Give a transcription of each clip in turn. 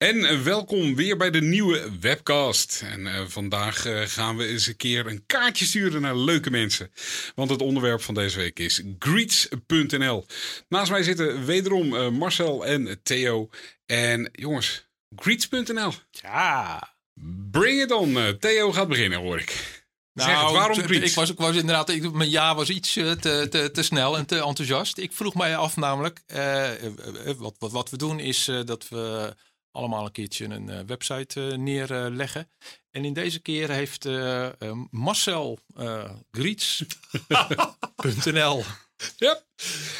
En eh, welkom weer bij de nieuwe webcast. En uh, vandaag uh, gaan we eens een keer een kaartje sturen naar leuke mensen. Want het onderwerp van deze week is greets.nl. Naast mij zitten wederom uh, Marcel en Theo. En jongens, greets.nl. Ja. Bring it on. Theo gaat beginnen hoor ik. Nou, zeg het, waarom greets? Ik was, ik was inderdaad, ik, mijn ja was iets te, te, te, snel en te enthousiast. Ik vroeg mij af namelijk, wat, wat, wat we doen is dat we allemaal een keertje een uh, website uh, neerleggen. en in deze keer heeft uh, Marcel Griets.nl. Ja.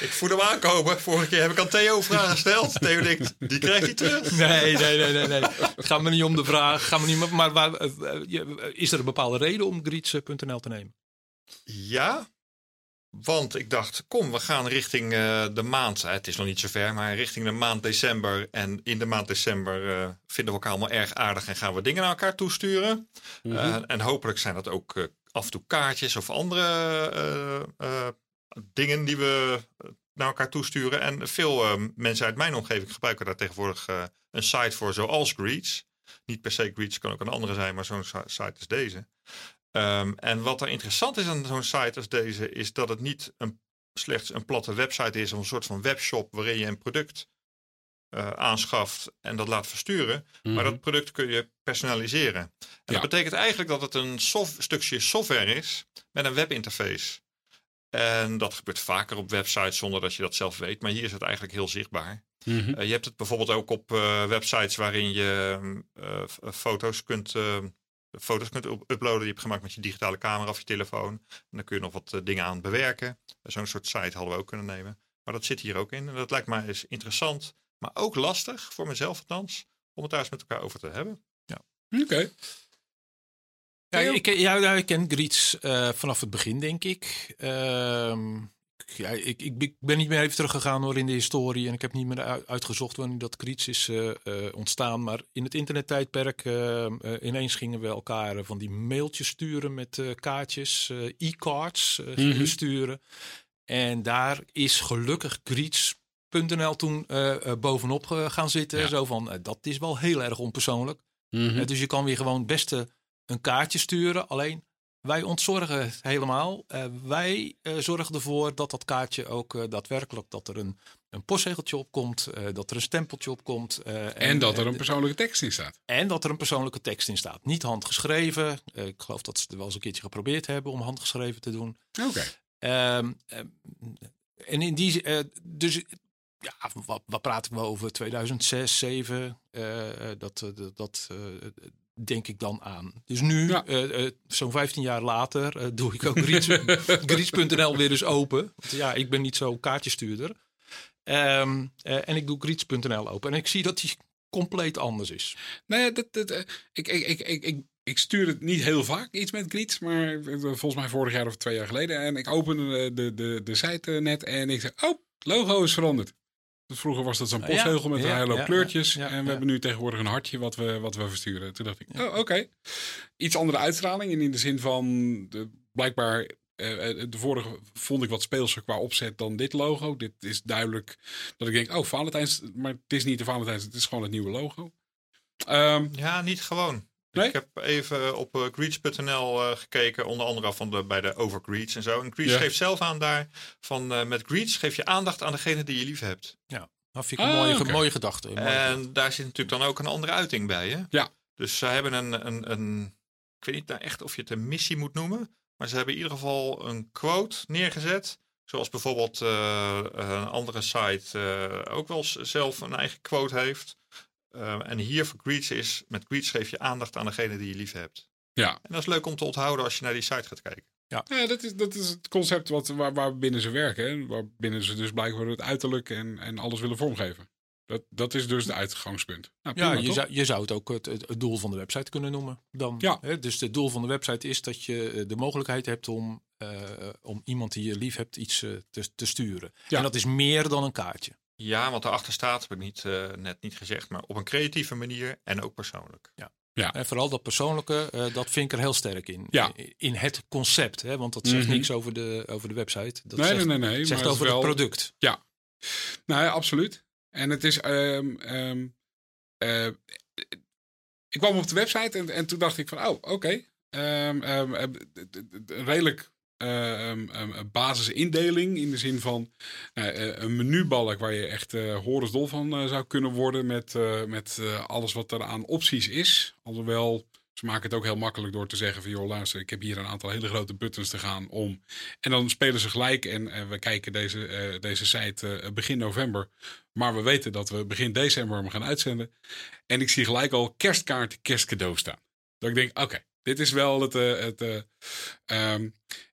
Ik voel hem aankomen. Vorige keer heb ik aan Theo vragen gesteld. Theo denkt, die krijgt hij terug. Nee, nee, nee, nee. nee. Het gaat me niet om de vraag. Gaat me niet, maar waar, is er een bepaalde reden om Griets.nl te nemen? Ja, want ik dacht, kom, we gaan richting uh, de maand. Het is nog niet zo ver, maar richting de maand december. En in de maand december uh, vinden we elkaar allemaal erg aardig en gaan we dingen naar elkaar toesturen. Mm -hmm. uh, en hopelijk zijn dat ook af en toe kaartjes of andere dingen die we naar elkaar toesturen. En veel mensen uit mijn omgeving gebruiken daar tegenwoordig een site voor, zoals Greets. Niet per se Greets, kan ook een andere zijn, maar zo'n site is deze. Um, en wat er interessant is aan zo'n site als deze, is dat het niet een, slechts een platte website is, of een soort van webshop waarin je een product uh, aanschaft en dat laat versturen. Mm -hmm. Maar dat product kun je personaliseren. En ja. dat betekent eigenlijk dat het een soft, stukje software is met een webinterface. En dat gebeurt vaker op websites zonder dat je dat zelf weet. Maar hier is het eigenlijk heel zichtbaar. Mm -hmm. uh, je hebt het bijvoorbeeld ook op uh, websites waarin je foto's kunt foto's kunt uploaden die je hebt gemaakt met je digitale camera of je telefoon. En dan kun je nog wat uh, dingen aan bewerken. Zo'n soort site hadden we ook kunnen nemen. Maar dat zit hier ook in. En dat lijkt mij eens interessant, maar ook lastig, voor mezelf althans, om het daar eens met elkaar over te hebben. Ja. Oké. Okay. Ja, ik, ja, ik ken Griets uh, vanaf het begin, denk ik. Uh, ja, ik, ik, ben niet meer even teruggegaan hoor in de historie. En ik heb niet meer uitgezocht wanneer dat Griets is uh, uh, ontstaan. Maar in het internettijdperk uh, ineens gingen we elkaar van die mailtjes sturen met kaartjes, e-cards mm-hmm. sturen. En daar is gelukkig Griets.nl toen bovenop gaan zitten. Ja. Zo van, dat is wel heel erg onpersoonlijk. Mm-hmm. dus je kan weer gewoon beste een kaartje sturen. Alleen wij ontzorgen het helemaal. Uh, wij uh, zorgen ervoor dat dat kaartje ook uh, daadwerkelijk dat er een, een postzegeltje op komt, dat er een stempeltje op komt. En, en, dat er een persoonlijke tekst in staat. En dat er een persoonlijke tekst in staat. Niet handgeschreven. ik geloof dat ze het wel eens een keertje geprobeerd hebben om handgeschreven te doen. Oké. Okay. Um, en in die dus ja, wat, wat praat ik wel over 2006, 2007? dat dat denk ik dan aan. Dus nu, ja. uh, uh, zo'n 15 jaar later, uh, doe ik ook Griets.nl weer eens open. Want ja, ik ben niet zo kaartjestuurder. Um, en ik doe Griets.nl open. En ik zie dat die compleet anders is. Nee, dat, dat, ik, ik, ik, ik, ik, ik stuur het niet heel vaak, iets met Griets. Maar volgens mij vorig jaar of twee jaar geleden. En ik opende de, de, de site net en ik zeg, oh, logo is veranderd. Vroeger was dat zo'n postzegel met een hele hoop kleurtjes. en we hebben nu tegenwoordig een hartje wat we, wat we versturen. Toen dacht ik, oh, oké. Okay. Iets andere uitstraling. En in de zin van, de, blijkbaar, uh, de vorige vond ik wat speelser qua opzet dan dit logo. Dit is duidelijk dat ik denk, oh, Valentijns. Maar het is niet de Valentijns, het is gewoon het nieuwe logo. Um, ja, niet gewoon. Nee? Ik heb even op uh, Greets.nl uh, gekeken, onder andere van de, bij de Over Greets en zo. En Greets ja. geeft zelf aan daar van uh, met Greets geef je aandacht aan degene die je lief hebt. Ja, dat vind ik een ah, mooie, okay. mooie gedachte. Mooie en gedachte. daar zit natuurlijk dan ook een andere uiting bij. Hè? Ja. Dus ze hebben een, een, een, ik weet niet nou echt of je het een missie moet noemen, maar ze hebben in ieder geval een quote neergezet. Zoals bijvoorbeeld een andere site ook wel zelf een eigen quote heeft. Uh, en hier voor Greets is, met Greets geef je aandacht aan degene die je lief hebt. Ja. En dat is leuk om te onthouden als je naar die site gaat kijken. Ja, ja dat, is, dat is het concept wat, waar, waar binnen ze werken. Hè? Waar binnen ze dus blijkbaar het uiterlijk en, en alles willen vormgeven. Dat, dat is dus de uitgangspunt. Nou, Ja, je toch? zou, je zou het ook het, het, het doel van de website kunnen noemen. Dan, Ja. Hè? Dus het doel van de website is dat je eh, de mogelijkheid hebt om, eh, om iemand die je lief hebt iets eh, te, te sturen. Ja. En dat is meer dan een kaartje. Ja, want daarachter staat, heb ik niet, eh, net niet gezegd, maar op een creatieve manier en ook persoonlijk. En vooral dat persoonlijke, eh, dat vind ik er heel sterk in. Ja. In, het concept, hè? want dat zegt Mhm. niks over de, over de website. Dat nee, zegt, nee, nee, nee. zegt maar over het product. Nou ja, absoluut. En het is. ehm, ehm, eh, ik kwam op de website en, en toen dacht ik van, oh, oké. Ehm, ehm, eh, redelijk eh, ehm, ehm, basisindeling in de zin van eh, eh, een menubalk waar je echt eh horensdol van zou kunnen worden met, met alles wat er aan opties is. Alhoewel, ze maken het ook heel makkelijk door te zeggen van, joh, luister, ik heb hier een aantal hele grote buttons te gaan om. En dan spelen ze gelijk en we kijken deze, deze site begin november. Maar we weten dat we begin december hem gaan uitzenden. En ik zie gelijk al kerstkaart, kerstcadeau staan. Dat ik denk, oké, dit is wel het... het eh, ehm,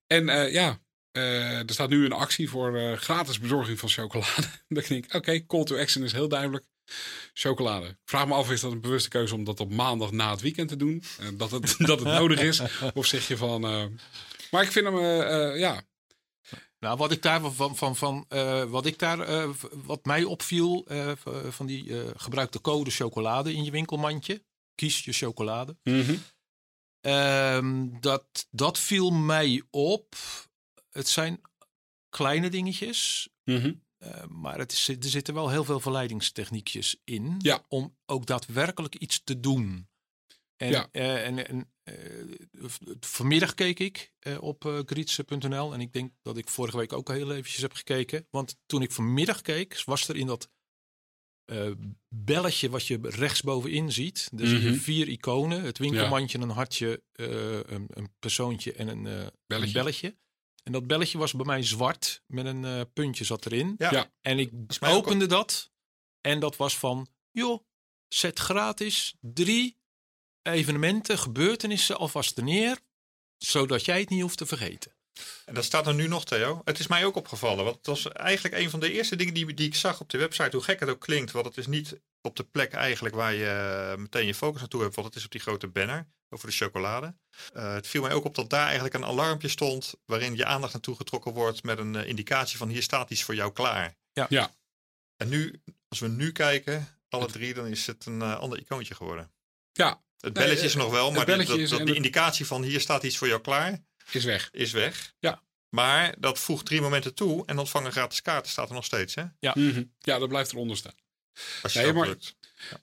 en eh, ja, eh, er staat nu een actie voor eh, gratis bezorging van chocolade. ik denk, oké, call to action is heel duidelijk. Chocolade. Ik vraag me af, is dat een bewuste keuze om dat op maandag na het weekend te doen? Dat, het, dat het nodig is? Of zeg je van... maar ik vind hem, ja, Nou, wat ik daar van, van, van wat ik daar, wat mij opviel van die gebruikte code chocolade in je winkelmandje. Kies je chocolade. Ehm, dat, dat viel mij op. Het zijn kleine dingetjes, Mhm. eh, maar het is, er zitten wel heel veel verleidingstechniekjes in. Ja. Om ook daadwerkelijk iets te doen. En, Ja. eh, en, en eh, vanmiddag keek ik op eh grietse.nl en ik denk dat ik vorige week ook heel eventjes heb gekeken. Want toen ik vanmiddag keek, was er in dat eh, belletje wat je rechtsbovenin ziet. Dus je vier iconen, het winkelmandje, een hartje, eh, een, een persoontje en een, eh, een Belletje. En dat belletje was bij mij zwart met een eh, puntje zat erin. Ja. Ja. En ik ook opende dat en dat was van, joh, zet gratis drie evenementen, gebeurtenissen alvast neer, zodat jij het niet hoeft te vergeten. En dat staat er nu nog, Theo. Het is mij ook opgevallen. Want het was eigenlijk een van de eerste dingen die, die ik zag op de website. Hoe gek het ook klinkt. Want het is niet op de plek eigenlijk waar je eh, meteen je focus naartoe hebt. Want het is op die grote banner over de chocolade. Eh, het viel mij ook op dat daar eigenlijk een alarmpje stond. Waarin je aandacht naartoe getrokken wordt met een eh, indicatie van hier staat iets voor jou klaar. Ja. Ja. En nu, als we nu kijken, alle drie, dan is het een ander icoontje geworden. Ja, Het Nee, belletje is nog wel, maar die, dat, die indicatie van hier staat iets voor jou klaar, is weg. is weg. Ja. Maar dat voegt drie momenten toe en ontvangen gratis kaarten staat er nog steeds. Hè? Mhm. Ja, dat blijft eronder staan. Als je Nee, maar- drukt.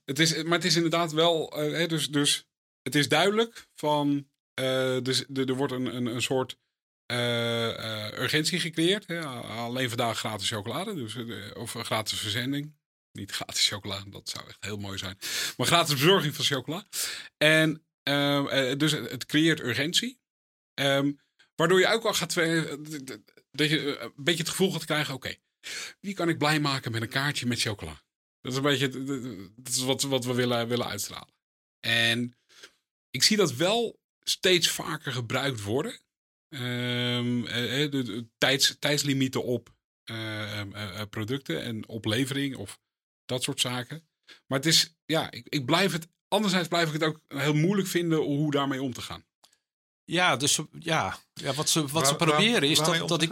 Het is, maar het is inderdaad wel, eh, hè, dus, dus het is duidelijk van, eh, dus, er er wordt een, een, een soort eh, eh, urgentie gecreëerd. Hè? Alleen vandaag gratis chocolade, dus, of een gratis verzending. Niet gratis chocolade, dat zou echt heel mooi zijn. Maar gratis bezorging van chocola. En dus het, het creëert urgentie. Ehm, waardoor je ook al gaat, dat je eh, een beetje het gevoel gaat krijgen, oké, wie kan ik blij maken met een kaartje met chocola? Dat is een beetje dat is wat, wat we willen, willen uitstralen. En ik zie dat wel steeds vaker gebruikt worden. Ehm, eh, eh, tijds, tijdslimieten op producten en oplevering of dat soort zaken. Maar het is, ja, ik, ik blijf het, anderzijds blijf ik het ook heel moeilijk vinden hoe daarmee om te gaan. Ja, dus ja, ja wat ze, wat Waar- ze proberen waar- is dat, dat ik...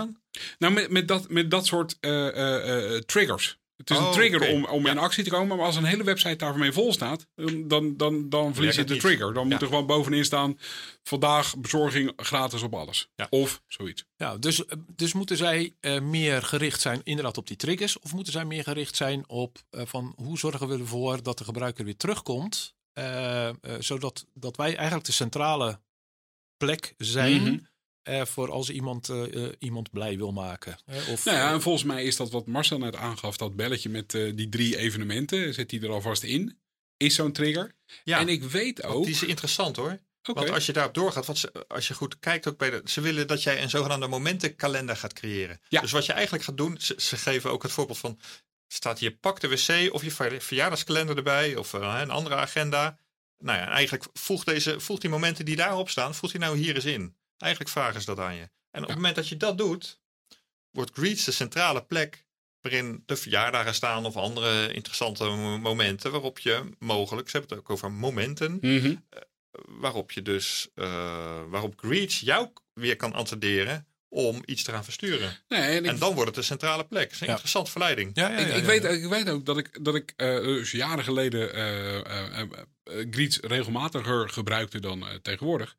Nou, met, met, dat, met dat soort eh, eh, eh, triggers. Het is Oh, een trigger oké. om, om in Ja. actie te komen. Maar als een hele website daarmee vol staat, dan, dan, dan verlies je de trigger. Dan Ja. moet er gewoon bovenin staan: vandaag bezorging gratis op alles. Ja. Of zoiets. Ja, dus, dus moeten zij meer gericht zijn inderdaad op die triggers? Of moeten zij meer gericht zijn op van hoe zorgen we ervoor dat de gebruiker weer terugkomt? zodat dat wij eigenlijk de centrale plek zijn eh, voor als iemand, eh, eh, iemand blij wil maken. of, Nou ja, en volgens mij is dat wat Marcel net aangaf: dat belletje met eh, die drie evenementen. Zet die er alvast in. Is zo'n trigger. Ja, En ik weet ook. die is interessant hoor. Oké. Want als je daarop doorgaat, wat ze, als je goed kijkt ook bij de, ze willen dat jij een zogenaamde momentenkalender gaat creëren. Ja. Dus wat je eigenlijk gaat doen, ze, ze geven ook het voorbeeld van, staat hier pak de wc of je ver- verjaardagskalender erbij of een andere agenda. Nou ja, eigenlijk voeg, deze, voeg die momenten die daarop staan, voeg die nou hier eens in. Eigenlijk vragen ze dat aan je. En op het moment dat je dat doet, wordt Greets de centrale plek waarin de verjaardagen staan of andere interessante momenten waarop je mogelijk, ze hebben het ook over momenten, Mhm. waarop je dus, uh, waarop Greets jou weer kan attenderen om iets te gaan versturen. Nee, en, dan wordt het een centrale plek. Dat is een Ja. interessante verleiding. Ja, ja, ik, ja, ik weet, ja. ik weet ook dat ik, dat ik eh, dus jaren geleden eh eh, eh, Greets regelmatiger gebruikte dan eh, tegenwoordig.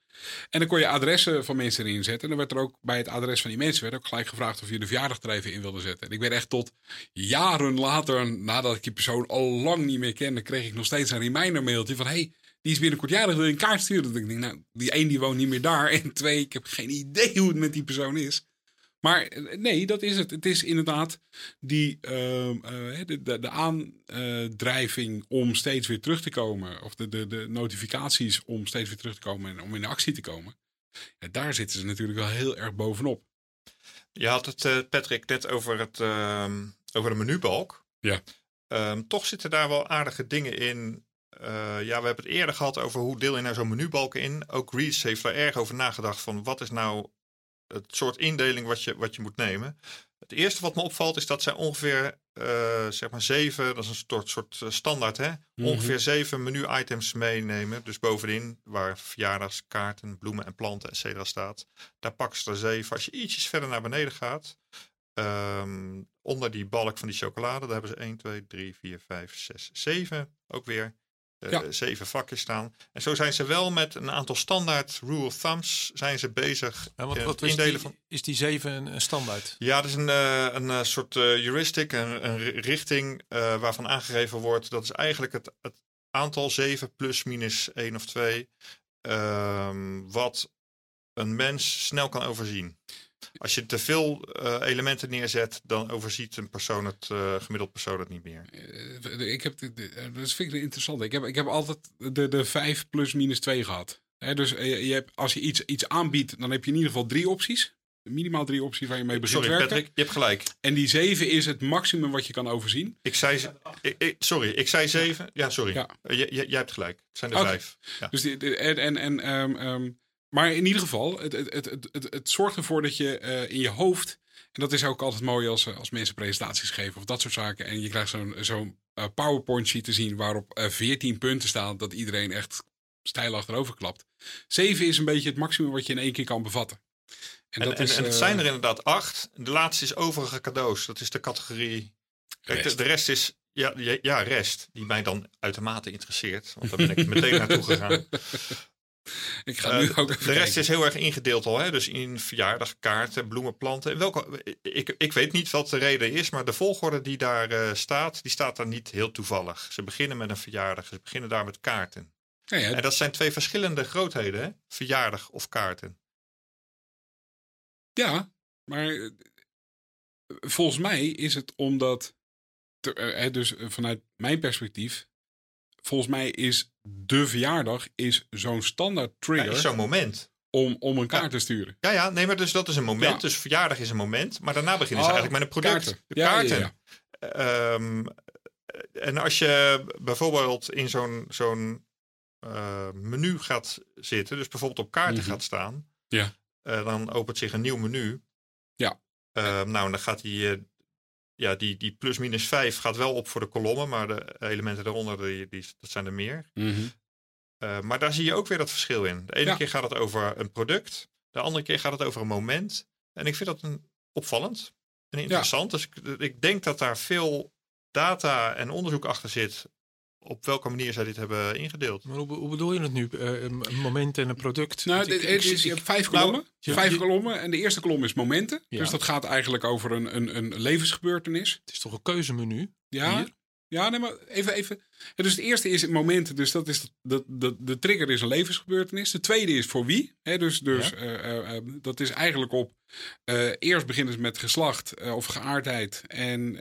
En dan kon je adressen van mensen erin zetten. En dan werd er ook bij het adres van die mensen werd ook gelijk gevraagd of je de verjaardag er even in wilde zetten. En ik werd echt tot jaren later, nadat ik die persoon al lang niet meer kende, kreeg ik nog steeds een reminder mailtje van hey, die is binnenkort jarig, wil je een kaart sturen? Dat ik denk, nou, die één die woont niet meer daar. En twee, ik heb geen idee hoe het met die persoon is. Maar eh, nee, dat is het. Het is inderdaad die, ehm, eh, de, de, de aandrijving om steeds weer terug te komen. Of de, de, de notificaties om steeds weer terug te komen en om in actie te komen. Ja, daar zitten ze natuurlijk wel heel erg bovenop. Je had het, eh, Patrick, net over, het, ehm, over de menubalk. Ja. Ehm, toch zitten daar wel aardige dingen in. Eh, ja, we hebben het eerder gehad over hoe deel je nou zo'n menubalk in. Ook Reeds heeft daar erg over nagedacht van wat is nou het soort indeling wat je, wat je moet nemen. Het eerste wat me opvalt is dat zij ongeveer eh, zeg maar zeven, dat is een soort, soort eh, standaard hè, Mhm. ongeveer zeven menu-items meenemen. Dus bovenin waar verjaardagskaarten, bloemen en planten et cetera staat. Daar pakken ze er zeven. Als je ietsjes verder naar beneden gaat, ehm, onder die balk van die chocolade, daar hebben ze 1, 2, 3, 4, 5, 6, 7 ook weer. Eh, Ja. Zeven vakjes staan. En zo zijn ze wel met een aantal standaard rule of thumbs zijn ze bezig. Eh, wat het is, die, van is die 7 een, een standaard? ja, dat is een, eh, een eh, soort eh, heuristic, een, een ri- richting eh, waarvan aangegeven wordt. Dat is eigenlijk het, het aantal 7 plus minus 1 of 2. ehm, wat een mens snel kan overzien. Als je te veel eh, elementen neerzet, dan overziet een persoon het, eh, gemiddeld persoon het niet meer. Eh, ik heb, dat vind ik interessant. Ik heb, ik heb altijd de, de 5 plus minus 2 gehad. Dus je hebt, als je iets, iets aanbiedt, dan heb je in ieder geval drie opties. Minimaal drie opties waar je mee begint Sorry. Patrick, je hebt gelijk. En die 7 is het maximum wat je kan overzien. Ik zei, ze- ik, ik- sorry, ik zei 7. Ja, sorry. Ja. Je- je- jij hebt gelijk. Het zijn er Oké. vijf. Ja. Dus die, en, en, en, ehm, ehm, maar in ieder geval, het, het, het, het, het, zorgt ervoor dat je eh, in je hoofd. En dat is ook altijd mooi als, eh, als mensen presentaties geven of dat soort zaken. En je krijgt zo'n zo'n eh, PowerPoint sheet te zien waarop eh 14 punten staan. Dat iedereen echt stijl achterover klapt. 7 is een beetje het maximum wat je in één keer kan bevatten. En, En, dat en, is, en het zijn er inderdaad acht. De laatste is overige cadeaus. Dat is de categorie. Kijk, de, Rest. de rest is. Ja, ja, rest. Die mij dan uitermate interesseert. Want daar ben ik meteen naartoe gegaan. Ik ga nu Eh, ook de rest is heel erg ingedeeld al. Hè? Dus in verjaardagkaarten, bloemen, planten. Welke, ik, ik weet niet wat de reden is. Maar de volgorde die daar eh, staat. Die staat daar niet heel toevallig. Ze beginnen met een verjaardag. Ze beginnen daar met kaarten. Ja, ja, En dat zijn twee verschillende grootheden. Hè? Verjaardag of kaarten. Ja, maar eh, volgens mij is het omdat, eh, dus eh, vanuit mijn perspectief, volgens mij is de verjaardag is zo'n standaard Ja, trigger is zo'n moment. om, om een kaart Ja. te sturen. Ja, ja, nee, maar dus dat is een moment. Ja. Dus verjaardag is een moment. Maar daarna beginnen ze Oh, eigenlijk met een product. kaarten. De Ja, ja, kaarten. ja. Ehm, en als je bijvoorbeeld in zo'n zo'n eh, menu gaat zitten, dus bijvoorbeeld op kaarten Mhm. gaat staan, Ja. eh, dan opent zich een nieuw menu. Ja. Ehm, nou, en dan gaat die, eh, ja, die, die plus minus 5 gaat wel op voor de kolommen, maar de elementen daaronder, die, die, dat zijn er meer. Mhm. Eh, maar daar zie je ook weer dat verschil in. De ene Ja. keer gaat het over een product, de andere keer gaat het over een moment. En ik vind dat een, opvallend en interessant. Dus ik, ik denk dat daar veel data en onderzoek achter zit op welke manier zij dit hebben ingedeeld. Maar hoe, hoe bedoel je het nu? Eh, een moment en een product? Nou, het is, je hebt vijf nou, kolommen. vijf je- kolommen. En de eerste kolom is momenten. Ja. Dus dat gaat eigenlijk over een, een, een levensgebeurtenis. Het is toch een keuzemenu? Ja, Hier? Ja nee, maar even. even. Ja, dus het eerste is het momenten. Dus dat is de, de, de, trigger is een levensgebeurtenis. De tweede is voor wie. Hè, dus dus Ja. eh, eh, eh, dat is eigenlijk op. eerst beginnen ze met geslacht of geaardheid. En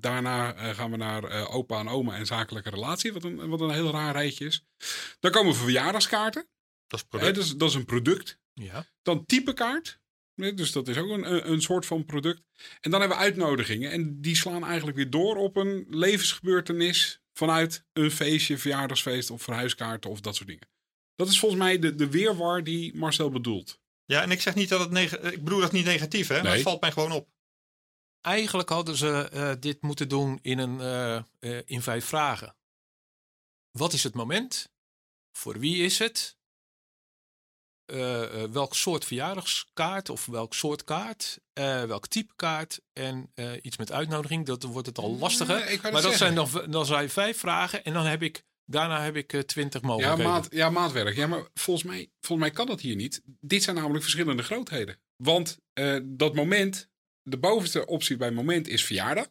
daarna gaan we naar opa en oma en zakelijke relatie. Wat een, wat een heel raar rijtje is. Dan komen verjaardagskaarten. Dat is Hè, product. dus, dat is een product. Ja. Dan typekaart. Nee, Dus dat is ook een, een, soort van product. En dan hebben we uitnodigingen. En die slaan eigenlijk weer door op een levensgebeurtenis. Vanuit een feestje, verjaardagsfeest of verhuiskaarten of dat soort dingen. Dat is volgens mij de, de weerwar die Marcel bedoelt. Ja, en ik zeg niet dat het neg- ik bedoel dat niet negatief, hè? Maar het valt mij gewoon op. eigenlijk hadden ze eh, dit moeten doen in, een, eh, eh, in vijf vragen. Wat is het moment? Voor wie is het? Eh, eh, welk soort verjaardagskaart of welk soort kaart? Eh, welk type kaart? En iets met uitnodiging. Dat wordt het al lastiger. Ja, ik wou maar dat zijn dan, dan zijn vijf vragen. En dan heb ik, daarna heb ik twintig Ja, mogelijkheden. maat, ja, maatwerk. Ja, maar volgens mij, volgens mij kan dat hier niet. Dit zijn namelijk verschillende grootheden. Want dat moment, de bovenste optie bij moment is verjaardag.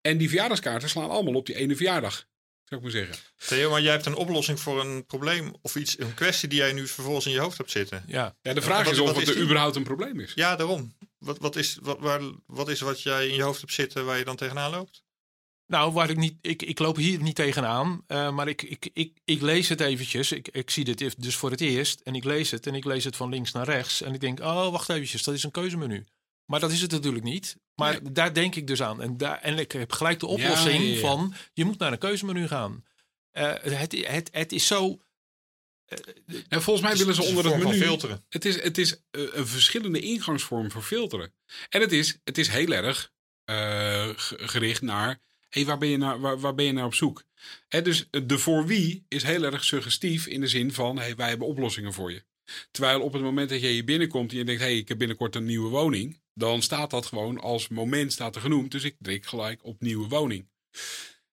En die verjaardagskaarten slaan allemaal op die ene verjaardag. Zou ik maar zeggen. Theo, maar jij hebt een oplossing voor een probleem of iets, een kwestie die jij nu vervolgens in je hoofd hebt zitten. Ja. Ja, de vraag wat- is of het er überhaupt een probleem is. Ja, daarom. Wat, wat, is, wat, waar, wat is wat jij in je hoofd hebt zitten waar je dan tegenaan loopt? Nou, waar ik niet, ik, ik loop hier niet tegenaan, eh, maar ik, ik, ik, ik lees het eventjes. Ik, ik zie dit dus voor het eerst en ik lees het en ik lees het van links naar rechts. En ik denk, oh, wacht eventjes, dat is een keuzemenu. Maar dat is het natuurlijk niet. Maar daar denk ik dus aan. En, daar, en ik heb gelijk de oplossing ja, ja. van, je moet naar een keuzemenu gaan. Eh, het, het, het is zo... En volgens mij willen ze onder het menu... filteren. Het is, het is eh, een verschillende ingangsvorm voor filteren. En het is, het is heel erg eh, ge- gericht naar... Hey, waar, ben je naar, waar, waar ben je naar op zoek? Hè, dus eh, de voor wie is heel erg suggestief in de zin van... Hey, wij hebben oplossingen voor je. Terwijl op het moment dat je hier binnenkomt en je denkt... Hey, ik heb binnenkort een nieuwe woning... dan staat dat gewoon als moment staat er genoemd. Dus ik druk gelijk op nieuwe woning.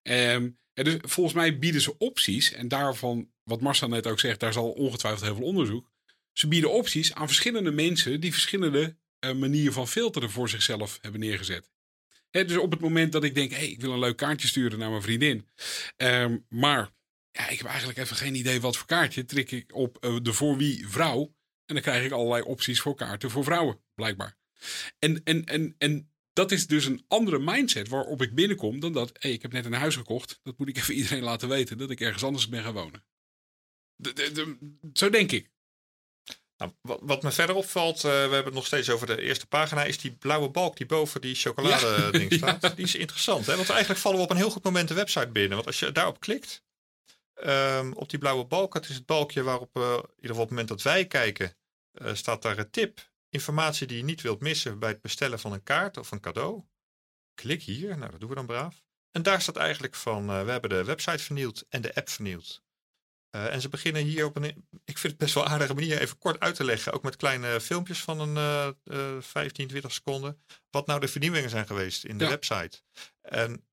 Ehm, en dus volgens mij bieden ze opties. En daarvan, wat Marcel net ook zegt... daar zal ongetwijfeld heel veel onderzoek ze bieden opties aan verschillende mensen die verschillende eh, manieren van filteren voor zichzelf hebben neergezet. Dus op het moment dat ik denk, hey, ik wil een leuk kaartje sturen naar mijn vriendin. ehm, maar ja, ik heb eigenlijk even geen idee wat voor kaartje. Trik ik op eh, de voor wie vrouw. En dan krijg ik allerlei opties voor kaarten voor vrouwen, blijkbaar. En, en, en, en dat is dus een andere mindset waarop ik binnenkom dan dat, hey, ik heb net een huis gekocht. Dat moet ik even iedereen laten weten dat ik ergens anders ben gaan wonen. De- de- de- zo denk ik. Nou, wat, wat me verder opvalt, eh, we hebben het nog steeds over de eerste pagina, is die blauwe balk die boven die chocolade ding staat. Die is interessant, hè? want eigenlijk vallen we op een heel goed moment de website binnen. Want als je daarop klikt, ehm, op die blauwe balk, het is het balkje waarop, eh, in ieder geval op het moment dat wij kijken, eh, staat daar een tip, informatie die je niet wilt missen bij het bestellen van een kaart of een cadeau. Klik hier, nou dat doen we dan braaf. En daar staat eigenlijk van, eh, we hebben de website vernieuwd en de app vernieuwd. En ze beginnen hier op een, ik vind het best wel aardige manier even kort uit te leggen. Ook met kleine filmpjes van een eh eh 15, 20 seconden. Wat nou de vernieuwingen zijn geweest in de Ja. website. En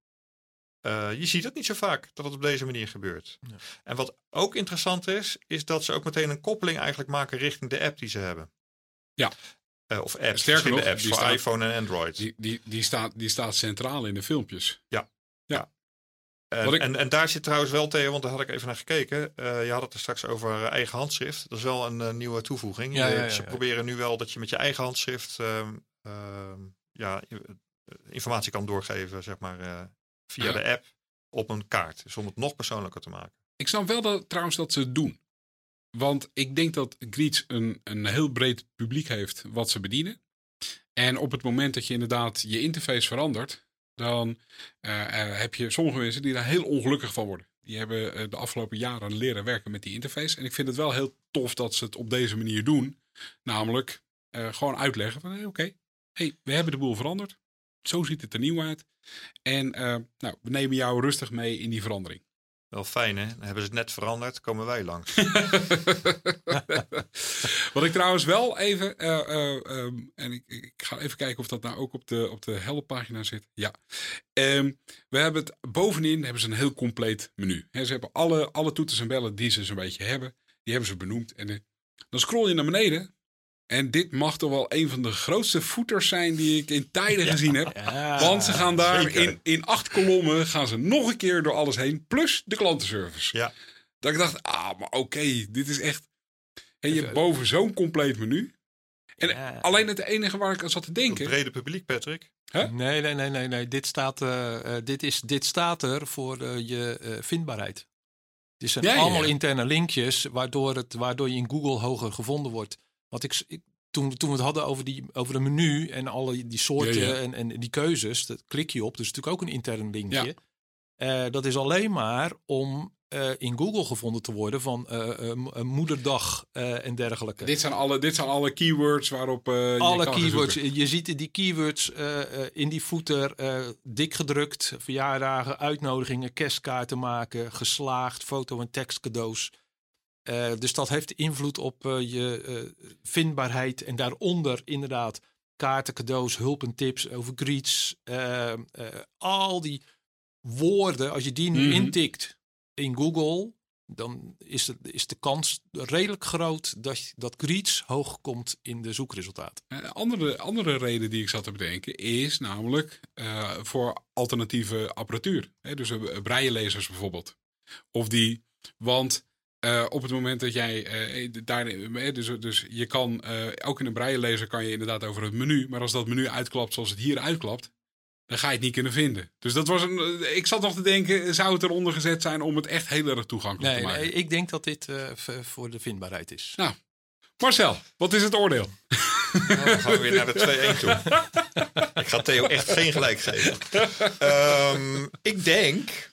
eh, je ziet het niet zo vaak dat het op deze manier gebeurt. Ja. En wat ook interessant is, is dat ze ook meteen een koppeling eigenlijk maken richting de app die ze hebben. Ja. Eh, of apps, Sterker nog, apps die voor staat- iPhone en Android. Die, die, die, staat, die staat centraal in de filmpjes. En, Wat ik- en, en daar zit trouwens wel, Theo, want daar had ik even naar gekeken. Eh, je had het er straks over eigen handschrift. Dat is wel een eh, nieuwe toevoeging. Ja, Je- ja, ja, Ze ja. proberen nu wel dat je met je eigen handschrift ehm, ehm, ja, informatie kan doorgeven, zeg maar, eh, via de app op een kaart. Dus om het nog persoonlijker te maken. Ik snap wel dat, trouwens dat ze het doen. Want ik denk dat Greets een, een heel breed publiek heeft wat ze bedienen. En op het moment dat je inderdaad je interface verandert, dan eh, eh, heb je sommige mensen die daar heel ongelukkig van worden. Die hebben eh, de afgelopen jaren leren werken met die interface. En ik vind het wel heel tof dat ze het op deze manier doen. Namelijk gewoon uitleggen van hey, oké, hey, we hebben de boel veranderd. Zo ziet het er nieuw uit. En eh, nou, we nemen jou rustig mee in die verandering. Wel fijn, hè? Dan hebben ze het net veranderd, komen wij langs. Wat ik trouwens wel even, eh, eh, ehm, en ik, ik ga even kijken of dat nou ook op de, op de helppagina zit. Ja. Ehm, we hebben het bovenin hebben ze een heel compleet menu. Ze hebben alle, alle toeters en bellen die ze zo'n beetje hebben, die hebben ze benoemd. En dan scroll je naar beneden. En dit mag toch wel een van de grootste voeters zijn die ik in tijden gezien heb. Ja, Want ze gaan daar zeker. in, in acht kolommen gaan ze nog een keer door alles heen. Plus de klantenservice. Ja. Dat ik dacht, ah, maar oké, dit is echt... En je hebt boven zo'n compleet menu. En Ja. alleen het enige waar ik aan zat te Het denken... brede publiek, Patrick. Hè? Nee, nee, nee, nee, nee. Dit staat, eh, eh, dit is, dit staat er voor eh, je eh, vindbaarheid. Het zijn ja, allemaal ja. interne linkjes waardoor, het, waardoor je in Google hoger gevonden wordt. Want ik, ik- toen, toen we het hadden over, die, over een menu en alle die soorten Ja, ja. En, en die keuzes, dat klik je op. Dus natuurlijk ook een intern linkje. Ja. Eh, dat is alleen maar om eh, in Google gevonden te worden van eh, mo- moederdag en dergelijke. Dit zijn alle, dit zijn alle keywords waarop je Alle keywords. Je ziet die keywords in die footer dik gedrukt. Verjaardagen, uitnodigingen, kerstkaarten maken, geslaagd, foto- en tekstcadeaus. Eh, dus dat heeft invloed op eh, je eh, vindbaarheid. En daaronder inderdaad kaarten, cadeaus, hulp en tips over greets. al die woorden, als je die nu Mhm. intikt in Google, dan is de, is de kans redelijk groot dat, dat greets hoog komt in de zoekresultaten. Een andere, andere reden die ik zat te bedenken is namelijk voor alternatieve apparatuur. Hè, dus braillelezers bijvoorbeeld. Of die, want eh, op het moment dat jij eh, daar, eh, dus, dus je kan eh, ook in een braillelezer kan je inderdaad over het menu, maar als dat menu uitklapt zoals het hier uitklapt, dan ga je het niet kunnen vinden. Dus dat was een, ik zat nog te denken, zou het eronder gezet zijn om het echt heel erg toegankelijk Nee, te maken? nee, ik denk dat dit eh, voor de vindbaarheid is. Nou, Marcel, wat is het oordeel? Nou, dan gaan we weer naar de 2-1 toe. ik ga Theo echt geen gelijk geven. Ehm, ik denk.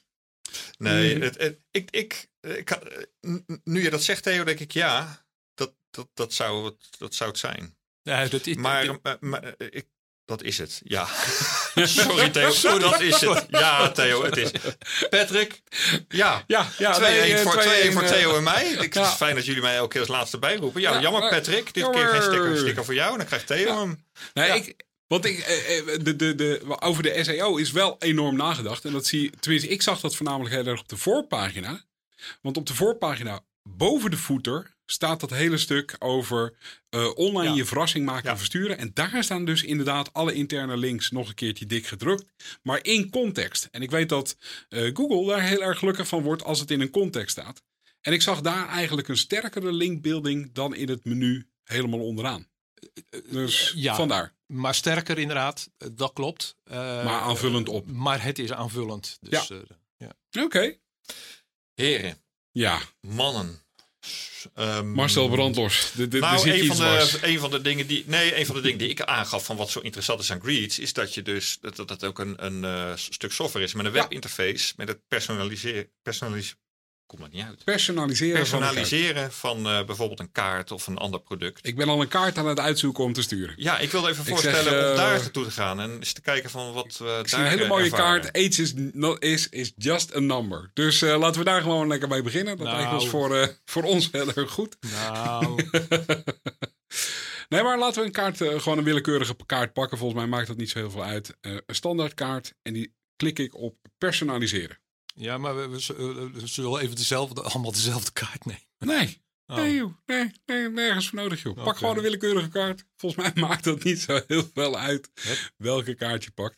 Nee, het, het- ik, ik, ik, kan- n- n- nu je dat zegt, Theo, denk ik ja. Dat, dat, dat, zou, het, dat zou het zijn. Ja, dat, Maar, dit- eh, maar, eh, ik, dat is het. Ja. Sorry, Theo. Dat is het. Ja, Theo, het is. Patrick. Ja. Ja, ja 2-1 nee, eh, voor, 2-1 voor 2-1, Theo en mij. Ik, Het is fijn dat jullie mij elke keer als laatste bijroepen. Ja, Ja, jammer Patrick. Dit jammer. keer geen sticker, sticker voor jou. Dan krijgt Theo hem. Nee, ik, want ik, eh, eh, de, de, de, over de SEO is wel enorm nagedacht. En dat zie tenminste, ik zag dat voornamelijk heel erg op de voorpagina. Want op de voorpagina, boven de footer, staat dat hele stuk over eh, online Ja. je verrassing maken Ja. en versturen. En daar staan dus inderdaad alle interne links nog een keertje dik gedrukt. Maar in context. En ik weet dat eh, Google daar heel erg gelukkig van wordt als het in een context staat. En ik zag daar eigenlijk een sterkere linkbuilding dan in het menu helemaal onderaan. Dus ja. vandaar. maar sterker inderdaad, eh, dat klopt. Eh, Maar aanvullend op. Maar het is aanvullend. Dus, Ja. eh, ja. Heren, Ja, mannen. Ehm, Marcel Brandlos. Nou, een van, de, een van de dingen die. Nee, een van de dingen die ik aangaf van wat zo interessant is aan Greets, is dat je dus dat dat ook een, een eh, stuk software is met een webinterface, met het personaliseren. Personalis Komt dat niet uit. Personaliseren. Personaliseren van eh, bijvoorbeeld een kaart of een ander product. Ik ben al een kaart aan het uitzoeken om te sturen. Ja, ik wilde even Ik voorstellen zeg, om daar daar naartoe te gaan en eens te kijken van wat we Ik zie daar een hele eh, mooie ervaren. kaart. Age is, not, is, is just a number. Dus eh, laten we daar gewoon lekker mee beginnen. Dat Nou. lijkt ons voor, eh, voor ons heel erg goed. Nou, Nee, maar laten we een kaart, eh, gewoon een willekeurige kaart pakken. Volgens mij maakt dat niet zo heel veel uit. Eh, een standaard kaart. En die klik ik op personaliseren. Ja, maar we, we, zullen- we zullen even dezelfde, allemaal dezelfde kaart nemen. Nee, Oh. nee, joh. Nee, nee, nergens voor nodig, joh. Pak gewoon een willekeurige kaart. Volgens mij maakt dat niet zo heel veel uit welke kaart je pakt.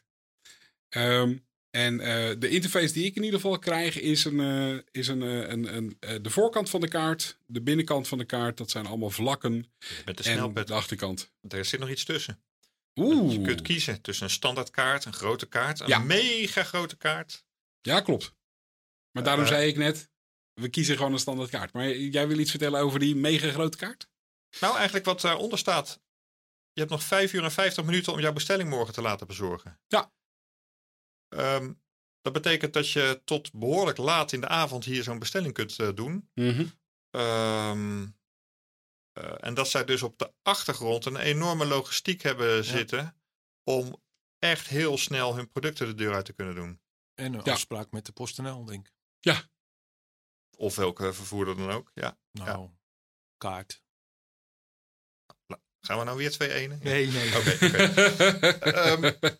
Ehm, en eh, de interface die ik in ieder geval krijg is, een, eh, is een, eh, een, een, eh, de voorkant van de kaart, de binnenkant van de kaart. Dat zijn allemaal vlakken. Met de snelpad, de achterkant. er zit nog iets tussen. Oeh. Je kunt kiezen tussen een standaard kaart, een grote kaart, een Ja. mega grote kaart. Ja, klopt. Maar daarom Eh, zei ik net, we kiezen gewoon een standaard kaart. Maar jij wil iets vertellen over die mega grote kaart? Nou, eigenlijk wat daaronder staat. Je hebt nog 5 uur en 50 minuten om jouw bestelling morgen te laten bezorgen. Ja. Ehm, dat betekent dat je tot behoorlijk laat in de avond hier zo'n bestelling kunt eh, doen. Ehm, eh, en dat zij dus op de achtergrond een enorme logistiek hebben zitten om echt heel snel hun producten de deur uit te kunnen doen. En een Ja. afspraak met de PostNL, denk ik. Of welke vervoerder dan ook. Ja. Nou, kaart. Gaan we nou weer 2-1? Nee, nee. Oké. Ehm, D-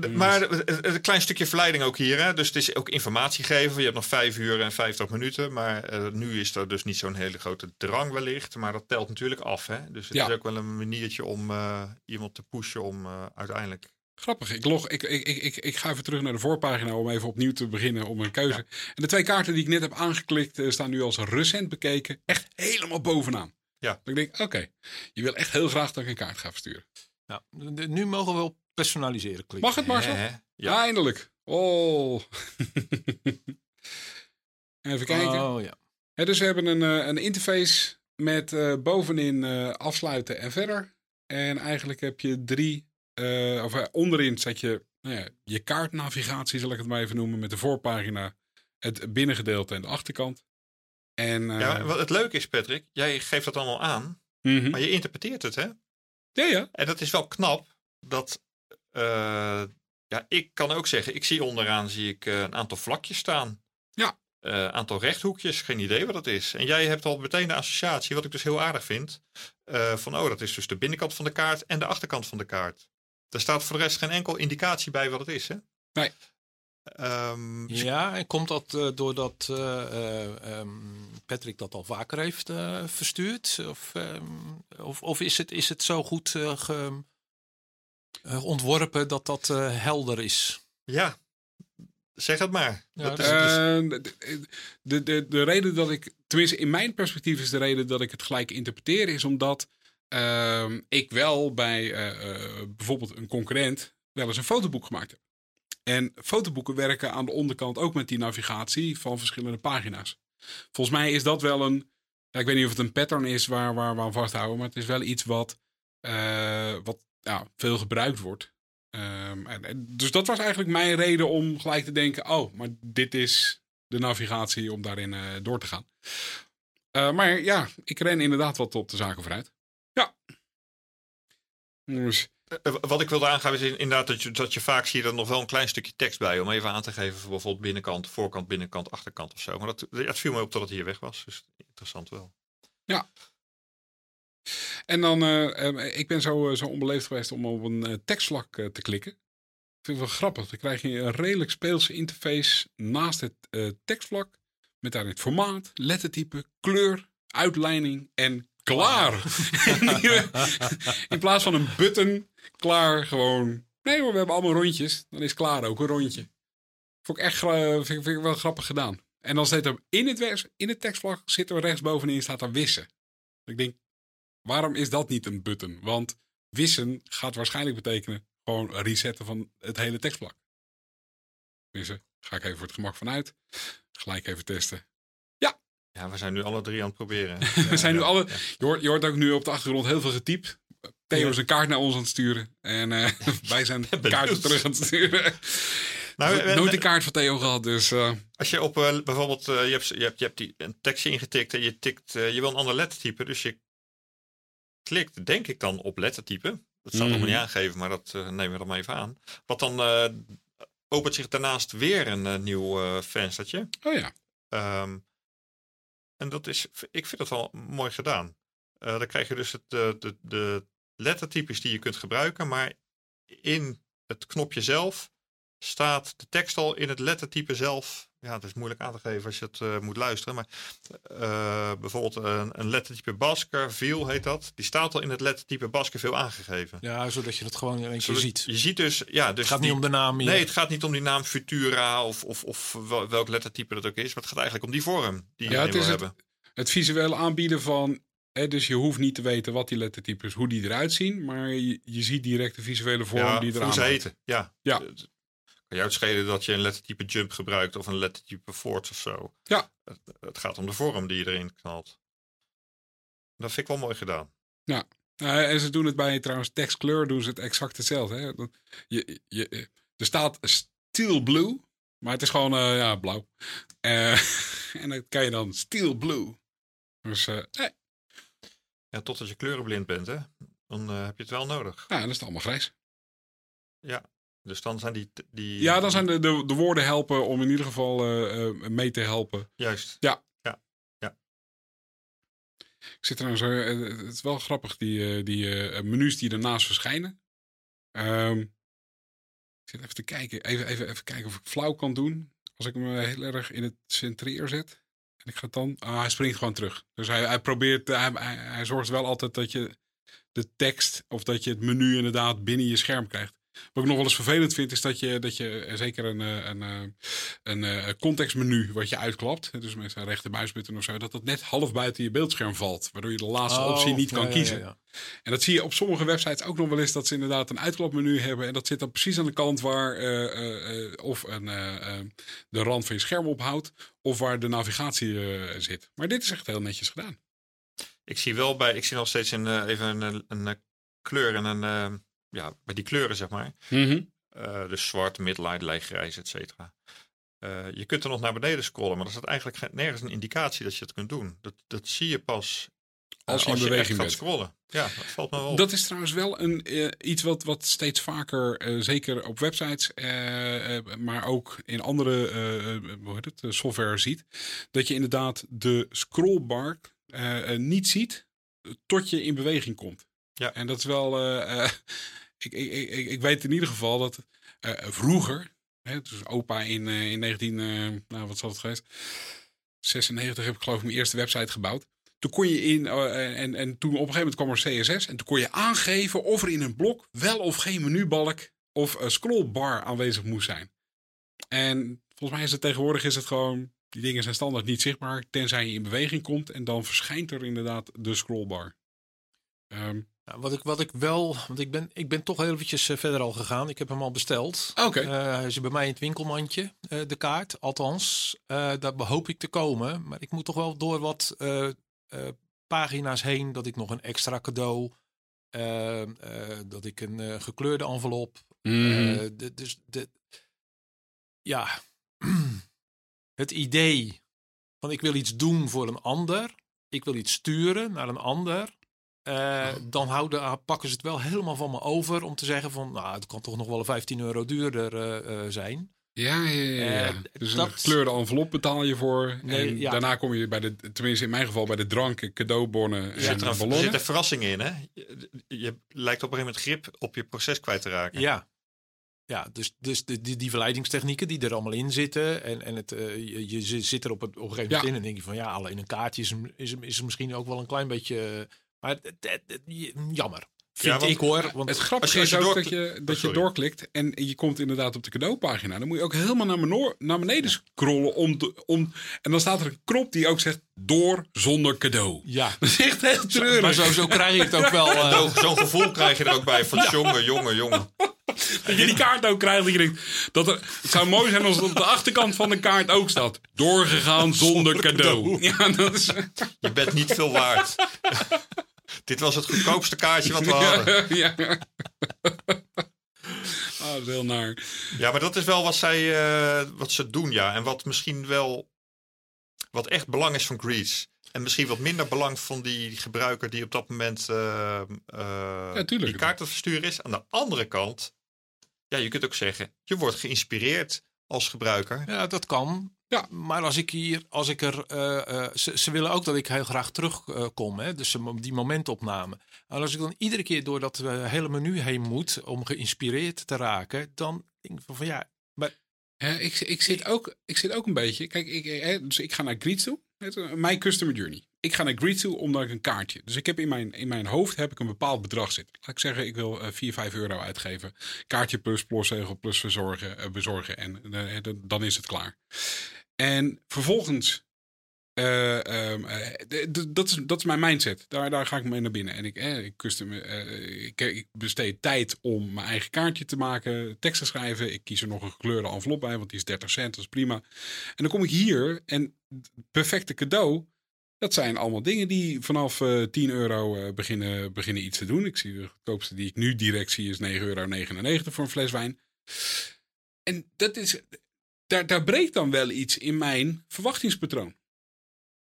d- Maar een klein stukje verleiding ook hier. Hè? Dus het is ook informatie geven. Je hebt nog 5 uur en 50 minuten. Maar eh, nu is er dus niet zo'n hele grote drang wellicht. Maar dat telt natuurlijk af. Hè? Dus het Ja. is ook wel een maniertje om eh, iemand te pushen om eh, uiteindelijk... Grappig. Ik, log, ik, ik, ik, ik, ik ga even terug naar de voorpagina om even opnieuw te beginnen om een keuze. En de twee kaarten die ik net heb aangeklikt eh, staan nu als recent bekeken. Echt helemaal bovenaan. Ja. Ik denk, oké, je wil echt heel graag dat ik een kaart ga versturen. Nou, nu mogen we op personaliseren klikken. Mag het Marcel? Hè? Ja. Ja. Eindelijk. Oh. even kijken. Oh ja. Dus we hebben een, eh, een interface met eh, bovenin afsluiten en verder. En eigenlijk heb je drie, eh, of eh, onderin zet je nou ja, je kaartnavigatie, zal ik het maar even noemen, met de voorpagina het binnengedeelte en de achterkant. En, uh, ja, wat het leuke is, Patrick, jij geeft dat allemaal aan, mhm. maar je interpreteert het, hè? Ja, ja. En dat is wel knap. Dat, uh, ja, ik kan ook zeggen, ik zie onderaan zie ik een aantal vlakjes staan. Ja. Een aantal rechthoekjes, geen idee wat dat is. En jij hebt al meteen de associatie, wat ik dus heel aardig vind, van oh, dat is dus de binnenkant van de kaart en de achterkant van de kaart. Er staat voor de rest geen enkel indicatie bij wat het is, hè? Nee. Um, ja, en komt dat uh, doordat uh, um, Patrick dat al vaker heeft uh, verstuurd? Of, um, of, of, is, het, is het zo goed ge, ontworpen dat dat helder is? Ja, zeg het maar. Ja, dat is dus... de, de, de reden dat ik, tenminste in mijn perspectief is de reden dat ik het gelijk interpreteer, is omdat ik wel bij bijvoorbeeld een concurrent wel eens een fotoboek gemaakt heb. En fotoboeken werken aan de onderkant ook met die navigatie van verschillende pagina's. Volgens mij is dat wel een. Ja, ik weet niet of het een pattern is waar, waar we aan vasthouden, maar het is wel iets wat, uh, wat ja, veel gebruikt wordt. Um, en, dus dat was eigenlijk mijn reden om gelijk te denken: oh, maar dit is de navigatie om daarin door te gaan. Maar ja, ik ren inderdaad wat op de zaken vooruit. Dus eh, wat ik wilde aangaan is inderdaad dat je, dat je vaak zie je er nog wel een klein stukje tekst bij. Om even aan te geven voor bijvoorbeeld binnenkant, voorkant, binnenkant, achterkant of zo. Maar dat, het viel me op dat het hier weg was. Dus interessant wel. Ja. En dan, uh, ik ben zo, zo onbeleefd geweest om op een uh, tekstvlak uh, te klikken. Ik vind het wel grappig. Dan krijg je een redelijk speelse interface naast het tekstvlak. Met daarin het formaat, lettertype, kleur, uitlijning en klaar. In plaats van een button, klaar gewoon. Nee hoor, we hebben allemaal rondjes. Dan is klaar ook een rondje. Vond ik echt vind, vind ik wel grappig gedaan. En dan zit er in het, in het tekstvlak zit er rechtsbovenin staat er wissen. Ik denk, waarom is dat niet een button? Want wissen gaat waarschijnlijk betekenen gewoon resetten van het hele tekstvlak. Wissen, ga ik even voor het gemak vanuit. Gelijk even testen. Ja, we zijn nu alle drie aan het proberen. we zijn nu alle. Je hoort, je hoort ook nu op de achtergrond heel veel getypt. Theo is een kaart naar ons aan het sturen. En uh, wij zijn kaarten terug aan het sturen. Nou, Nooit een kaart van Theo gehad, dus... Uh... Als je op uh, bijvoorbeeld, je, hebt, je, hebt, je hebt die, een tekstje ingetikt en je tikt, je wil een ander lettertype. Dus je klikt, denk ik dan, op lettertype. Dat staat mm nog niet aangegeven, maar dat nemen we dan maar even aan. Wat dan opent zich daarnaast weer een nieuw venstertje. Oh ja. Um, en dat is, ik vind dat wel mooi gedaan. Uh, dan krijg je dus het, de, de, de lettertypes die je kunt gebruiken, maar in het knopje zelf staat de tekst al in het lettertype zelf. Ja, het is moeilijk aan te geven als je het uh, moet luisteren. Maar uh, bijvoorbeeld een, een lettertype Baskerville heet dat. Die staat al in het lettertype Baskerville aangegeven. Ja, zodat je het gewoon in één keer ziet. Je ziet dus, ja. Dus het gaat die, niet om de naam hier. Nee, het gaat niet om die naam Futura of, of, of welk lettertype dat ook is. Maar het gaat eigenlijk om die vorm die je ja, het is wil hebben. Het visuele aanbieden van He, dus je hoeft niet te weten wat die lettertypes, hoe die eruit zien, maar je, je ziet direct de visuele vorm ja, die eraan hoe ze heten. Ja. ja. Kan dat je een lettertype jump gebruikt of een lettertype force of zo. Ja. Het, het, gaat om de vorm die je erin knalt. Dat vind ik wel mooi gedaan. Ja. Uh, en ze doen het bij trouwens tekstkleur doen ze het exact hetzelfde. Hè? Je, je, er staat steel blue, maar het is gewoon uh, ja, blauw. Uh, en dan kan je dan steel blue. Dus nee. Ja, totdat je kleurenblind bent, hè? Dan heb je het wel nodig. Ja, dan is het allemaal grijs. Ja, dus dan zijn die... die ja, dan zijn de, de, de woorden helpen om in ieder geval uh, mee te helpen. Juist. Ja. Ja. ja. Ik zit er nou zo... Het is wel grappig, die, die uh, menus die ernaast verschijnen. Um, ik zit even te kijken. Even, even, even kijken of ik flauw kan doen. Als ik hem heel erg in het centreer zet. En ik ga dan... Ah, hij springt gewoon terug. Dus hij, hij probeert... Hij, hij, hij zorgt wel altijd dat je de tekst... Of dat je het menu inderdaad binnen je scherm krijgt. Wat ik nog wel eens vervelend vind, is dat je, dat je zeker een, een, een, een contextmenu wat je uitklapt, dus met een rechtermuisbutton of zo, dat dat net half buiten je beeldscherm valt, waardoor je de laatste Oh, optie niet kan ja, kiezen. ja. En dat zie je op sommige websites ook nog wel eens, dat ze inderdaad een uitklapmenu hebben en dat zit dan precies aan de kant waar eh, eh, eh, of een, eh, eh, de rand van je scherm ophoudt, of waar de navigatie eh, zit. Maar dit is echt heel netjes gedaan. Ik zie wel bij, ik zie nog steeds een, eh, even een, een, een kleur en een, eh, ja, bij die kleuren zeg maar. Mhm. Eh, dus zwart, midlight, lichtgrijs, et cetera. eh, je kunt er nog naar beneden scrollen, maar er staat eigenlijk nergens een indicatie dat je het kunt doen. Dat, dat zie je pas eh, Als je in beweging gaat bent. scrollen. Ja, dat valt me wel op. Dat is trouwens wel een, iets wat, wat steeds vaker, zeker op websites, maar ook in andere hoe heet het, software ziet. Dat je inderdaad de scrollbar niet ziet tot je in beweging komt. Ja. En dat is wel, ik, ik, ik, weet in ieder geval dat eh, vroeger, hè, dus opa in, eh, in 19, eh, nou wat zal het geweest, 96 heb ik geloof ik mijn eerste website gebouwd. Toen kon je in, eh, en, en toen op een gegeven moment kwam er CSS. En toen kon je aangeven of er in een blok wel of geen menubalk of scrollbar aanwezig moest zijn. En volgens mij is het tegenwoordig is het gewoon, die dingen zijn standaard niet zichtbaar. Tenzij je in beweging komt en dan verschijnt er inderdaad de scrollbar. Ehm, Nou, wat, ik, wat ik wel, want ik ben, ik ben toch heel eventjes eh, verder al gegaan. Ik heb hem al besteld. Oké. Eh, hij is bij mij in het winkelmandje, eh, de kaart. Althans, eh, daar hoop ik te komen. Maar ik moet toch wel door wat pagina's heen dat ik nog een extra cadeau, dat ik een gekleurde envelop. mhm. de, dus de, ja, het idee van ik wil iets doen voor een ander. Ik wil iets sturen naar een ander. Eh, dan houden, pakken ze het wel helemaal van me over om te zeggen van, nou, het kan toch nog wel 15 euro duurder eh, eh, zijn. Ja, ja, ja. ja. Dus dat- een gekleurde envelop betaal je voor. Nee, en ja. daarna kom je bij de, tenminste in mijn geval, bij de drank, cadeaubonnen Er en zit er, een, er ballonnen. zit een verrassing in, hè? Je, je lijkt op een gegeven moment grip op je proces kwijt te raken. Ja. Ja, dus, dus de, die, die verleidingstechnieken die er allemaal in zitten. En, en het, eh, je, je zi- zit er op, het, op een gegeven moment Ja. in en denk je van ja, alleen een kaartje is, is, is misschien ook wel een klein beetje. Maar jammer. Vind ik hoor. Want Het grappige Als je- als is ook door- dat je, dat je doorklikt en je komt inderdaad op de cadeaupagina. Dan moet je ook helemaal naar, benor- naar beneden scrollen. Om te, om, en dan staat er een knop die ook zegt door zonder cadeau. ja, Dat is echt heel treurig. maar zo, zo krijg je het ook wel. eh, Zo- Zo'n gevoel krijg je er ook bij van jongen, jongen, jongen. Dat je die kaart ook krijgt. Dat je denkt, dat er, het zou mooi zijn als het op de achterkant van de kaart ook staat. Doorgegaan zonder, cadeau. Ja, dat is... Je bent niet veel waard. Dit was het goedkoopste kaartje wat we hadden. ja. Ah, heel naar. Ja, maar dat is wel wat, zij, eh, wat ze doen, ja. En wat misschien wel, wat echt belang is van Greece. En misschien wat minder belang van die gebruiker die op dat moment Ja, tuurlijk. die kaart te versturen is. Aan de andere kant, ja, je kunt ook zeggen, je wordt geïnspireerd als gebruiker. Ja, dat kan. Ja. Maar als ik hier, als ik er, eh, eh, ze, ze willen ook dat ik heel graag terugkom, hè? dus ze- die momentopname. En als ik dan iedere keer door dat eh, hele menu heen moet om geïnspireerd te raken, dan denk ik van, van ja, Hè, ik, ik, zit ook, ik zit ook een beetje. Kijk, ik, hè, dus ik ga naar Greets toe. Het, eh, Mijn customer journey. Ik ga naar Greets toe omdat ik een kaartje. Dus ik heb in mijn, in mijn hoofd heb ik een bepaald bedrag zitten. Laat ik zeggen, ik wil eh 4, 5 euro uitgeven. Kaartje plus postzegel plus verzorgen, eh, bezorgen. En eh, dan is het klaar. En vervolgens. eh, ehm, eh, dat, is, dat is mijn mindset. Daar, daar ga ik mee naar binnen. En ik, eh, ik, eh, ik, besteed tijd om mijn eigen kaartje te maken, tekst te schrijven. Ik kies er nog een gekleurde envelop bij, want die is 30 cent, dat is prima. En dan kom ik hier en perfecte cadeau. Dat zijn allemaal dingen die vanaf eh 10 euro eh, beginnen, beginnen iets te doen. Ik zie de goedkoopste die ik nu direct zie is 9,99 euro voor een fles wijn. En dat is, daar, daar breekt dan wel iets in mijn verwachtingspatroon.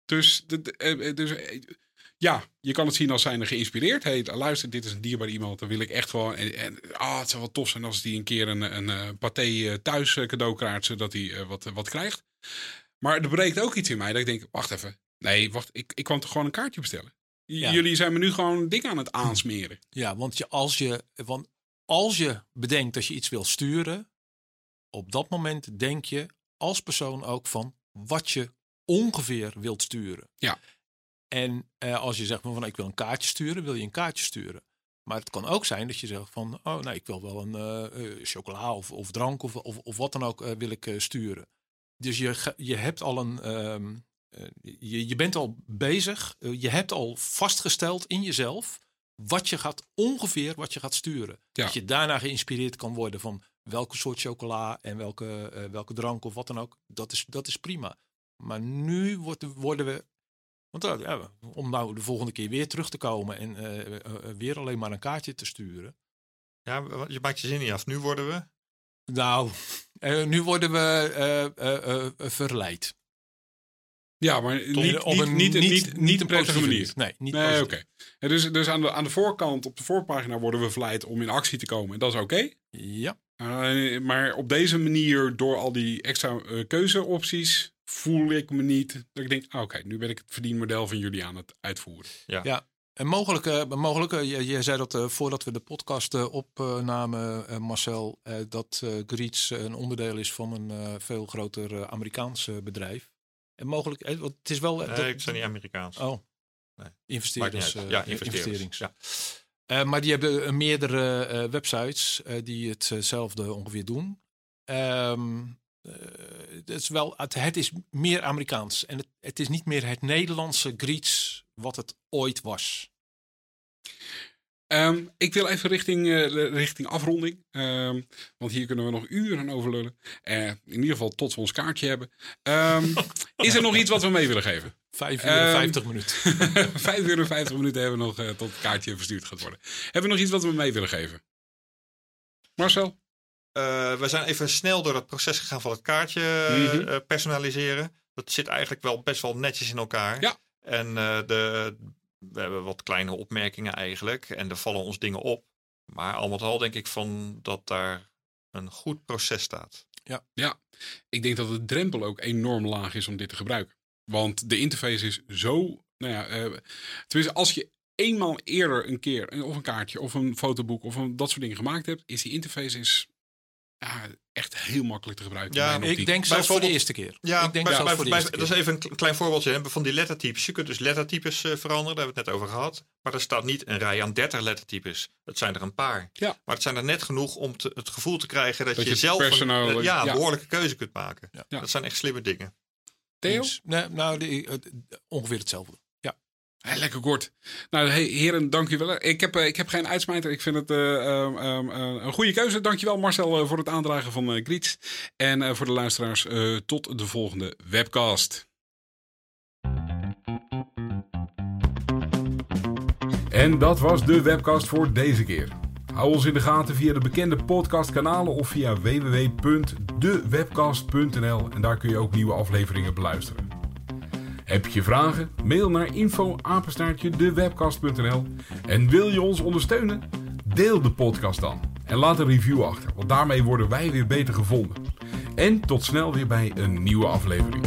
Dus, eh, dus ja, je kan het zien als zijnde geïnspireerd. Hey, luister, dit is een dierbaar iemand. Dan wil ik echt wel. En, ah, het zou wel tof zijn als die een keer een, een, eh, paté thuis cadeau krijgt, zodat hij wat, wat krijgt. Maar er breekt ook iets in mij dat ik denk: wacht even. Nee, wacht, ik, ik kwam toch gewoon een kaartje bestellen. J- Ja. Jullie zijn me nu gewoon dingen aan het aansmeren. ja, want je, als, je, want als je bedenkt dat je iets wil sturen, op dat moment denk je als persoon ook van wat je ongeveer wilt sturen. Ja. En eh, als je zegt van, van ik wil een kaartje sturen, wil je een kaartje sturen. Maar het kan ook zijn dat je zegt van, oh nee, ik wil wel een eh, eh, chocola of, of drank of, of, of wat dan ook eh, wil ik sturen. Dus je, je hebt al een, ehm, eh, je, je bent al bezig, eh, je hebt al vastgesteld in jezelf wat je gaat ongeveer wat je gaat sturen. Ja. Dat je daarna geïnspireerd kan worden van welke soort chocola en welke, eh, welke drank of wat dan ook. Dat is, dat is prima. Maar nu wordt, worden we. Want eh, ja, om nou de volgende keer weer terug te komen en eh, eh, eh, weer alleen maar een kaartje te sturen. Ja, je maakt je zin niet af. Nu worden we. Nou, nu worden we verleid. Ja, maar niet, niet, een, niet, niet, niet, een prettige manier. Nee, niet nee oké. Dus, dus aan, de, aan de voorkant, op de voorpagina, worden we verleid om in actie te komen. En dat is oké. Ja. Uh, maar op deze manier, door al die extra uh, keuzeopties, voel ik me niet dat ik denk: ah, oké, nu ben ik het verdienmodel van jullie aan het uitvoeren. Ja. ja. En mogelijk, uh, mogelijk je, je, zei dat voordat we de podcast opnamen, Marcel, dat Greets een onderdeel is van een veel groter Amerikaans bedrijf. En mogelijk, want het is wel. Nee, dat, ik zijn niet Amerikaans. Oh, nee. investeerders. ja, investeerders. Ja. Uh, maar die hebben uh, meerdere uh, websites die hetzelfde ongeveer doen. Um, het, is wel, het, het, is meer Amerikaans. En het, het is niet meer het Nederlandse Griets wat het ooit was. Um, ik wil even richting, uh, richting afronding. Um, want hier kunnen we nog uren over lullen. Uh, in ieder geval tot we ons kaartje hebben. Um, is er nog iets wat we mee willen geven? Vijf uur en vijftig minuten. Vijf uur en vijftig minuten hebben we nog uh, tot het kaartje verstuurd gaat worden. Hebben we nog iets wat we mee willen geven? Marcel? we zijn even snel door het proces gegaan van het kaartje mm -hmm. personaliseren. Dat zit eigenlijk wel best wel netjes in elkaar. Ja. En de we hebben wat kleine opmerkingen eigenlijk. En er vallen ons dingen op. Maar al met al denk ik van dat daar een goed proces staat. Ja, ja. ik denk dat de drempel ook enorm laag is om dit te gebruiken. Want de interface is zo. Nou ja, uh, tenminste, als je eenmaal eerder een keer of een kaartje of een fotoboek of een, dat soort dingen gemaakt hebt, is die interface is ja, echt heel makkelijk te gebruiken. Ja, ik denk zelfs voor de eerste keer. Ja, ik denk bij, zelfs voor de eerste keer. Dat is even een klein voorbeeldje hè, van die lettertypes. Je kunt dus lettertypes uh, veranderen, daar hebben we het net over gehad. Maar er staat niet een rij aan 30 lettertypes. Het zijn er een paar. Ja. Maar het zijn er net genoeg om te, het gevoel te krijgen dat, je, zelf een, uh, ja, ja. behoorlijke keuze kunt maken. Ja. Dat zijn echt slimme dingen. Theo? Nee, nou, die, ongeveer hetzelfde. Lekker kort. Nou, hey, heren, dank u wel. Ik heb, ik heb geen uitsmijter. Ik vind het uh, um, een goede keuze. Dankjewel Marcel voor het aandragen van uh, Griets. En voor de luisteraars, tot de volgende webcast. En dat was de webcast voor deze keer. Hou ons in de gaten via de bekende podcastkanalen of via www.dewebcast.nl en daar kun je ook nieuwe afleveringen beluisteren. Heb je vragen? Mail naar info dewebcast.nl En wil je ons ondersteunen? Deel de podcast dan en laat een review achter, want daarmee worden wij weer beter gevonden. En tot snel weer bij een nieuwe aflevering.